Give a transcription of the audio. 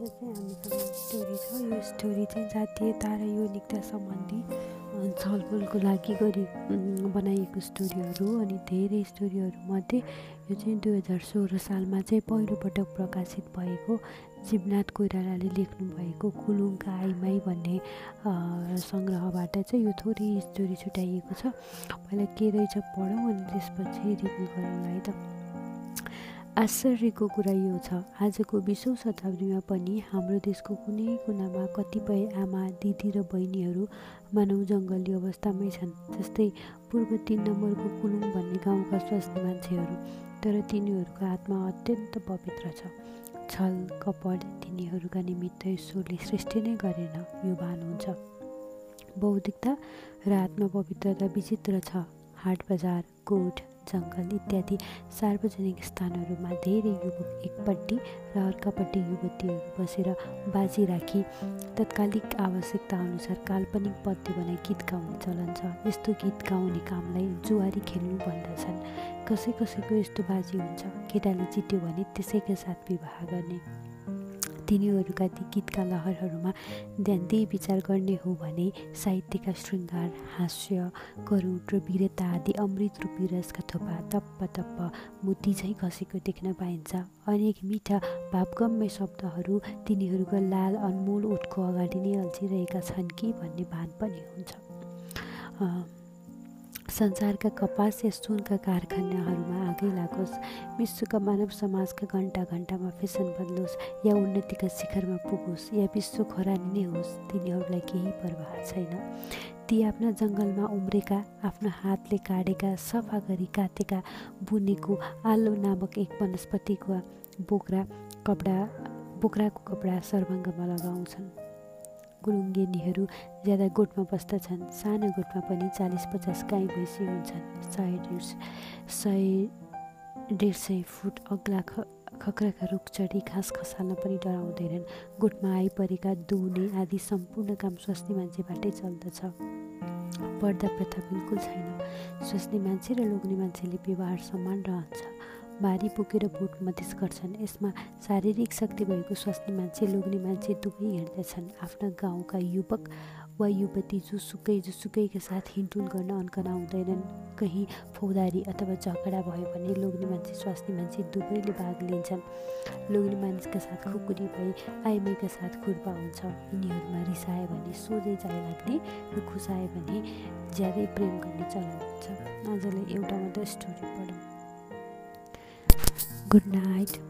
हामीसँग स्टोरी छ। यो स्टोरी चाहिँ जातीयता र यौनिकता सम्बन्धी छलफलको लागि गरी बनाइएको स्टोरीहरू अनि धेरै स्टोरीहरूमध्ये यो चाहिँ दुई हजार सोह्र सालमा चाहिँ पहिलोपटक प्रकाशित भएको शिवनाथ कोइरालाले लेख्नुभएको कुलुङका आइमाई भन्ने सङ्ग्रहबाट चाहिँ यो थोरै स्टोरी छुट्याइएको छ। पहिला के रहेछ पढौँ अनि त्यसपछि रिभ्यू गरौँला है त। आश्चर्यको कुरा यो छ। आजको बिसौँ शताब्दीमा पनि हाम्रो देशको कुनै कुनामा कतिपय आमा दिदी र बहिनीहरू मानव जङ्गली अवस्थामै छन् जस्तै पूर्व तिन नम्बरको कुलुङ भन्ने गाउँका स्वास्नी मान्छेहरू। तर तिनीहरूको आत्मा अत्यन्त पवित्र छ। छल कपड तिनीहरूका निमित्त ईश्वरले सृष्टि नै गरेन यो भान हुन्छ। बौद्धिकता र आत्मपवित्रता विचित्र छ। हाट बजार कोट जङ्गल इत्यादि सार्वजनिक स्थानहरूमा धेरै युवक एकपट्टि र अर्कापट्टि युवतीहरू बसेर बाजी राखी तत्कालिक आवश्यकता अनुसार काल्पनिक पद्य बनाई गीत गाउने चलन छ। यस्तो गीत गाउने कामलाई जुवारी खेल्नु भन्दछन्। कसै कसैको यस्तो बाजी हुन्छ। केटाले जित्यो भने त्यसैका साथ विवाह गर्ने। तिनीहरूका ती गीतका लहरहरूमा ध्यान दिई विचार गर्ने हो भने साहित्यका श्रृङ्गार हास्य करुण र वीरता आदि अमृत रूपी रसका थोपा तप्प तप्प मोती झैँ खसेको देख्न पाइन्छ। अनेक मिठा भावगम्य शब्दहरू तिनीहरूको लाल अनमोल ओठको अगाडि नै अल्झिरहेका छन् कि भन्ने भान पनि हुन्छ। संसारका कपास या सुनका कारखानाहरूमा आगै लागोस्। विश्वका मानव समाजका घन्टा घन्टामा फेसन बदलोस् या उन्नतिका शिखरमा पुगोस् या विश्व खरानी नै होस् तिनीहरूलाई केही प्रभाव छैन। ती आफ्ना जङ्गलमा उम्रेका आफ्नो हातले काटेका सफा गरी काटेका बुनेको आलो नामक एक वनस्पतिको बोक्रा कपडा बोक्राको कपडा सर्वाङ्गमा लगाउँछन्। गुरुङ्गेनीहरू ज्यादा गोठमा बस्दछन् सानो गोठमा पनि चालिस पचास गाई भैँसी हुन्छन्। सय डेढ सय डेढ सय फुट अग्ला ख खक्राका रुख चढी घाँस खसाल्न पनि डराउँदैनन्। गोठमा आइपरेका दुहुने आदि सम्पूर्ण काम स्वास्नी मान्छेबाटै चल्दछ। पर्दा प्रथा बिल्कुल छैन। स्वास्नी मान्छे र लोग्ने मान्छेले व्यवहार समान रहन्छ। भारी बोकेर भोट मधेस गर्छन् यसमा शारीरिक शक्ति भएको स्वास्नी मान्छे लोग्ने मान्छे दुवै हिँड्दछन्। आफ्ना गाउँका युवक वा युवती जोसुकै जोसुकैका साथ हिँडुल गर्न अन्कनाउँदैनन् कहीँ फौदारी अथवा झगडा भयो भने लोग्ने मान्छे स्वास्नी मान्छे दुवैले भाग लिन्छन्। लोग्ने मानिसका साथ खुकुरी भई आइमाईका साथ खुर्पा हुन्छ। यिनीहरूमा रिसायो भने सोझै जाइ लाग्ने र खुसायो भने ज्यादै प्रेम गर्ने चलन हुन्छ। आजलाई एउटा मात्र स्टोरी पढौँ। Good night.